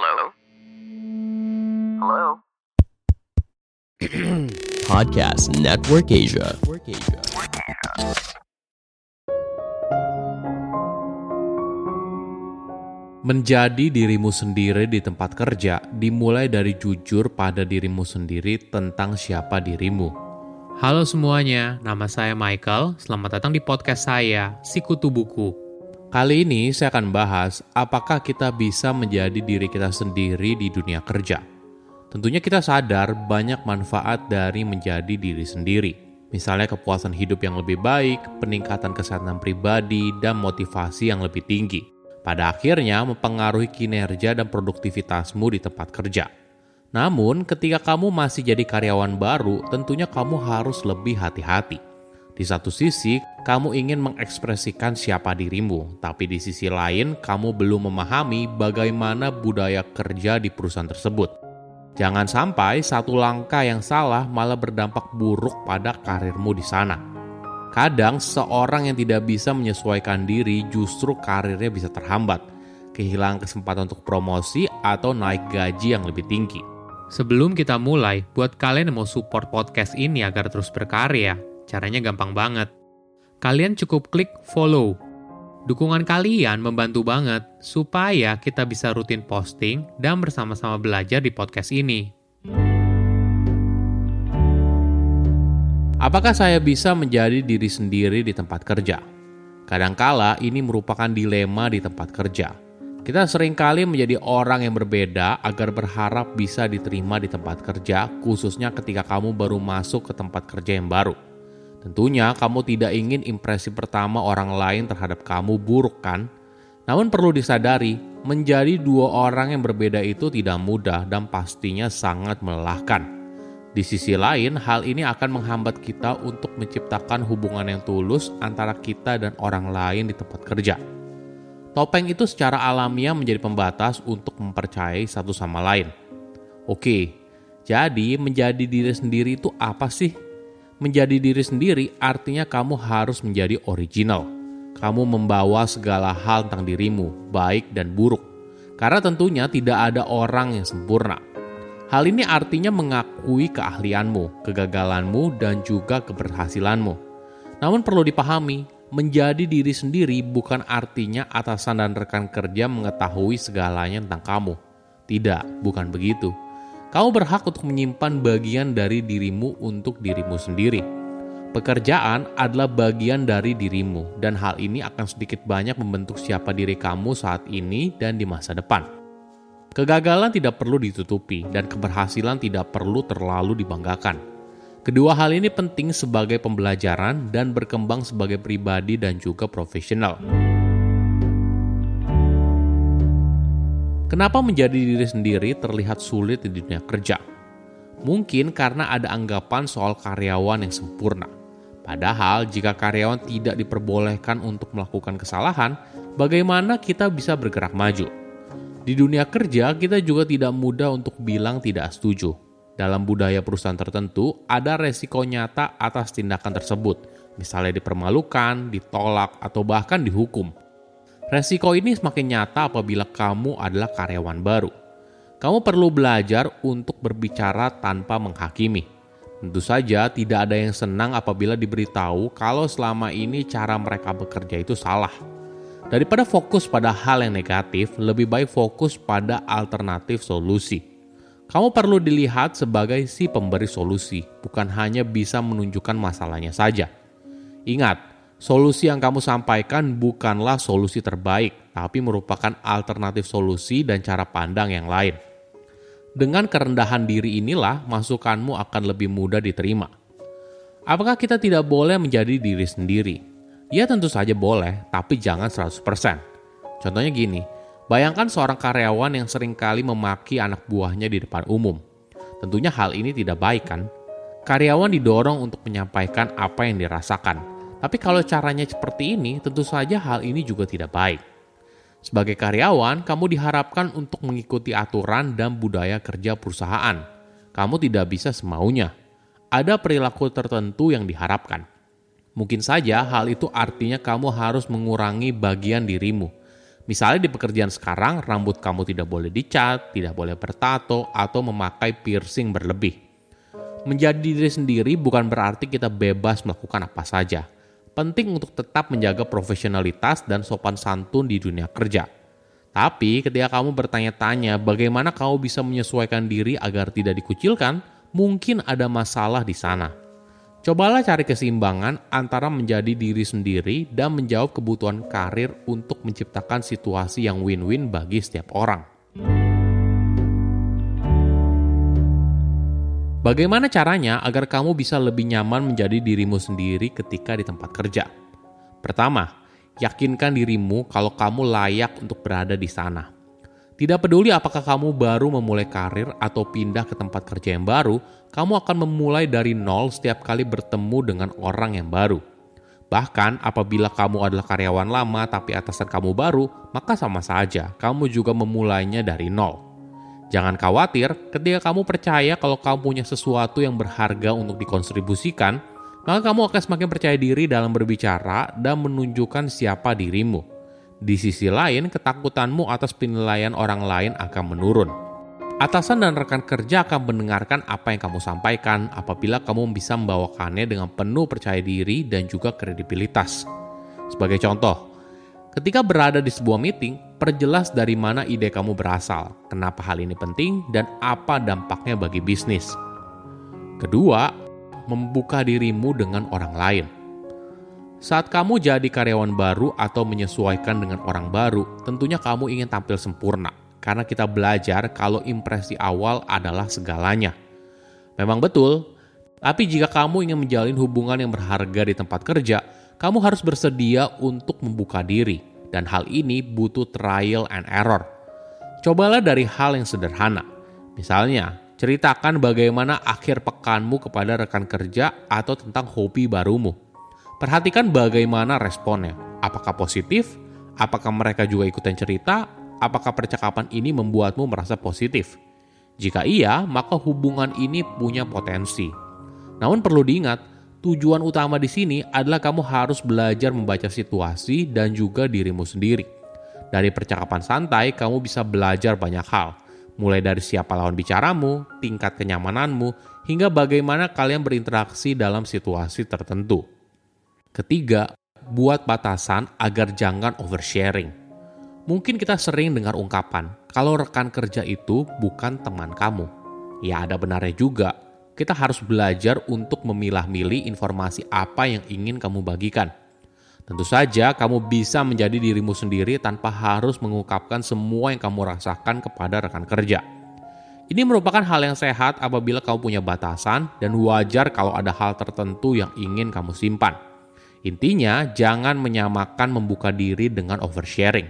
Hello? Hello? Podcast Network Asia. Menjadi dirimu sendiri di tempat kerja dimulai dari jujur pada dirimu sendiri tentang siapa dirimu. Halo semuanya, nama saya Michael. Selamat datang di podcast saya, Sikutu Buku. Kali ini saya akan bahas apakah kita bisa menjadi diri kita sendiri di dunia kerja. Tentunya kita sadar banyak manfaat dari menjadi diri sendiri. Misalnya kepuasan hidup yang lebih baik, peningkatan kesehatan pribadi, dan motivasi yang lebih tinggi. Pada akhirnya mempengaruhi kinerja dan produktivitasmu di tempat kerja. Namun, ketika kamu masih jadi karyawan baru, tentunya kamu harus lebih hati-hati. Di satu sisi, kamu ingin mengekspresikan siapa dirimu, tapi di sisi lain, kamu belum memahami bagaimana budaya kerja di perusahaan tersebut. Jangan sampai satu langkah yang salah malah berdampak buruk pada karirmu di sana. Kadang seorang yang tidak bisa menyesuaikan diri justru karirnya bisa terhambat, kehilangan kesempatan untuk promosi atau naik gaji yang lebih tinggi. Sebelum kita mulai, buat kalian yang mau support podcast ini agar terus berkarya, caranya gampang banget. Kalian cukup klik follow. Dukungan kalian membantu banget supaya kita bisa rutin posting dan bersama-sama belajar di podcast ini. Apakah saya bisa menjadi diri sendiri di tempat kerja? Kadangkala ini merupakan dilema di tempat kerja. Kita sering kali menjadi orang yang berbeda agar berharap bisa diterima di tempat kerja, khususnya ketika kamu baru masuk ke tempat kerja yang baru. Tentunya kamu tidak ingin impresi pertama orang lain terhadap kamu buruk kan? Namun perlu disadari, menjadi dua orang yang berbeda itu tidak mudah dan pastinya sangat melelahkan. Di sisi lain, hal ini akan menghambat kita untuk menciptakan hubungan yang tulus antara kita dan orang lain di tempat kerja. Topeng itu secara alamiah menjadi pembatas untuk mempercayai satu sama lain. Oke, jadi menjadi diri sendiri itu apa sih? Menjadi diri sendiri artinya kamu harus menjadi original. Kamu membawa segala hal tentang dirimu, baik dan buruk. Karena tentunya tidak ada orang yang sempurna. Hal ini artinya mengakui keahlianmu, kegagalanmu, dan juga keberhasilanmu. Namun perlu dipahami, menjadi diri sendiri bukan artinya atasan dan rekan kerja mengetahui segalanya tentang kamu. Tidak, bukan begitu. Kamu berhak untuk menyimpan bagian dari dirimu untuk dirimu sendiri. Pekerjaan adalah bagian dari dirimu, dan hal ini akan sedikit banyak membentuk siapa diri kamu saat ini dan di masa depan. Kegagalan tidak perlu ditutupi, dan keberhasilan tidak perlu terlalu dibanggakan. Kedua hal ini penting sebagai pembelajaran dan berkembang sebagai pribadi dan juga profesional. Kenapa menjadi diri sendiri terlihat sulit di dunia kerja? Mungkin karena ada anggapan soal karyawan yang sempurna. Padahal, jika karyawan tidak diperbolehkan untuk melakukan kesalahan, bagaimana kita bisa bergerak maju? Di dunia kerja, kita juga tidak mudah untuk bilang tidak setuju. Dalam budaya perusahaan tertentu, ada resiko nyata atas tindakan tersebut, misalnya dipermalukan, ditolak, atau bahkan dihukum. Resiko ini semakin nyata apabila kamu adalah karyawan baru. Kamu perlu belajar untuk berbicara tanpa menghakimi. Tentu saja tidak ada yang senang apabila diberitahu kalau selama ini cara mereka bekerja itu salah. Daripada fokus pada hal yang negatif, lebih baik fokus pada alternatif solusi. Kamu perlu dilihat sebagai si pemberi solusi, bukan hanya bisa menunjukkan masalahnya saja. Ingat, solusi yang kamu sampaikan bukanlah solusi terbaik, tapi merupakan alternatif solusi dan cara pandang yang lain. Dengan kerendahan diri inilah, masukanmu akan lebih mudah diterima. Apakah kita tidak boleh menjadi diri sendiri? Ya tentu saja boleh, tapi jangan 100%. Contohnya gini, bayangkan seorang karyawan yang sering kali memaki anak buahnya di depan umum. Tentunya hal ini tidak baik kan? Karyawan didorong untuk menyampaikan apa yang dirasakan, tapi kalau caranya seperti ini, tentu saja hal ini juga tidak baik. Sebagai karyawan, kamu diharapkan untuk mengikuti aturan dan budaya kerja perusahaan. Kamu tidak bisa semaunya. Ada perilaku tertentu yang diharapkan. Mungkin saja hal itu artinya kamu harus mengurangi bagian dirimu. Misalnya di pekerjaan sekarang, rambut kamu tidak boleh dicat, tidak boleh bertato, atau memakai piercing berlebih. Menjadi diri sendiri bukan berarti kita bebas melakukan apa saja. Penting untuk tetap menjaga profesionalitas dan sopan santun di dunia kerja. Tapi ketika kamu bertanya-tanya bagaimana kamu bisa menyesuaikan diri agar tidak dikucilkan, mungkin ada masalah di sana. Cobalah cari keseimbangan antara menjadi diri sendiri dan menjawab kebutuhan karir untuk menciptakan situasi yang win-win bagi setiap orang. Bagaimana caranya agar kamu bisa lebih nyaman menjadi dirimu sendiri ketika di tempat kerja? Pertama, yakinkan dirimu kalau kamu layak untuk berada di sana. Tidak peduli apakah kamu baru memulai karir atau pindah ke tempat kerja yang baru, kamu akan memulai dari nol setiap kali bertemu dengan orang yang baru. Bahkan apabila kamu adalah karyawan lama tapi atasan kamu baru, maka sama saja kamu juga memulainya dari nol. Jangan khawatir ketika kamu percaya kalau kamu punya sesuatu yang berharga untuk dikontribusikan, maka kamu akan semakin percaya diri dalam berbicara dan menunjukkan siapa dirimu. Di sisi lain, ketakutanmu atas penilaian orang lain akan menurun. Atasan dan rekan kerja akan mendengarkan apa yang kamu sampaikan apabila kamu bisa membawakannya dengan penuh percaya diri dan juga kredibilitas. Sebagai contoh, ketika berada di sebuah meeting, perjelas dari mana ide kamu berasal, kenapa hal ini penting, dan apa dampaknya bagi bisnis. Kedua, membuka dirimu dengan orang lain. Saat kamu jadi karyawan baru atau menyesuaikan dengan orang baru, tentunya kamu ingin tampil sempurna karena kita belajar kalau impresi awal adalah segalanya. Memang betul, tapi jika kamu ingin menjalin hubungan yang berharga di tempat kerja, kamu harus bersedia untuk membuka diri, dan hal ini butuh trial and error. Cobalah dari hal yang sederhana, misalnya ceritakan bagaimana akhir pekanmu kepada rekan kerja atau tentang hobi barumu Perhatikan bagaimana responnya. Apakah positif? Apakah mereka juga ikutan cerita? Apakah percakapan ini membuatmu merasa positif? Jika iya, maka hubungan ini punya potensi. Namun perlu diingat, tujuan utama di sini adalah kamu harus belajar membaca situasi dan juga dirimu sendiri. Dari percakapan santai, kamu bisa belajar banyak hal, mulai dari siapa lawan bicaramu, tingkat kenyamananmu, hingga bagaimana kalian berinteraksi dalam situasi tertentu. Ketiga, buat batasan agar jangan oversharing. Mungkin kita sering dengar ungkapan, kalau rekan kerja itu bukan teman kamu. Ya ada benarnya juga, kita harus belajar untuk memilah-milih informasi apa yang ingin kamu bagikan. Tentu saja kamu bisa menjadi dirimu sendiri tanpa harus mengungkapkan semua yang kamu rasakan kepada rekan kerja. Ini merupakan hal yang sehat apabila kamu punya batasan dan wajar kalau ada hal tertentu yang ingin kamu simpan. Intinya, jangan menyamakan membuka diri dengan oversharing.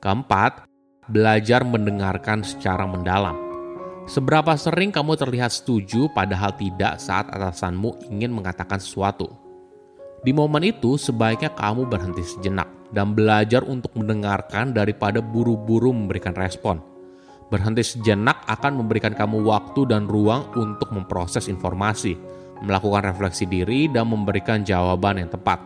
Keempat, belajar mendengarkan secara mendalam. Seberapa sering kamu terlihat setuju padahal tidak saat atasanmu ingin mengatakan sesuatu? Di momen itu, sebaiknya kamu berhenti sejenak dan belajar untuk mendengarkan daripada buru-buru memberikan respon. Berhenti sejenak akan memberikan kamu waktu dan ruang untuk memproses informasi melakukan refleksi diri, dan memberikan jawaban yang tepat.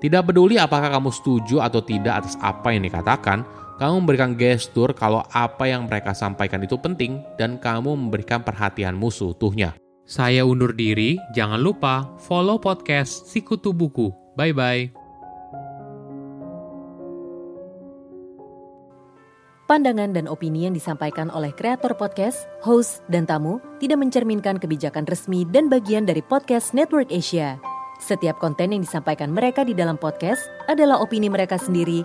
Tidak peduli apakah kamu setuju atau tidak atas apa yang dikatakan, kamu memberikan gestur kalau apa yang mereka sampaikan itu penting dan kamu memberikan perhatianmu seutuhnya. Saya undur diri, jangan lupa follow podcast Sikutu Buku. Bye-bye. Pandangan dan opini yang disampaikan oleh kreator podcast, host, dan tamu tidak mencerminkan kebijakan resmi dan bagian dari podcast Network Asia. Setiap konten yang disampaikan mereka di dalam podcast adalah opini mereka sendiri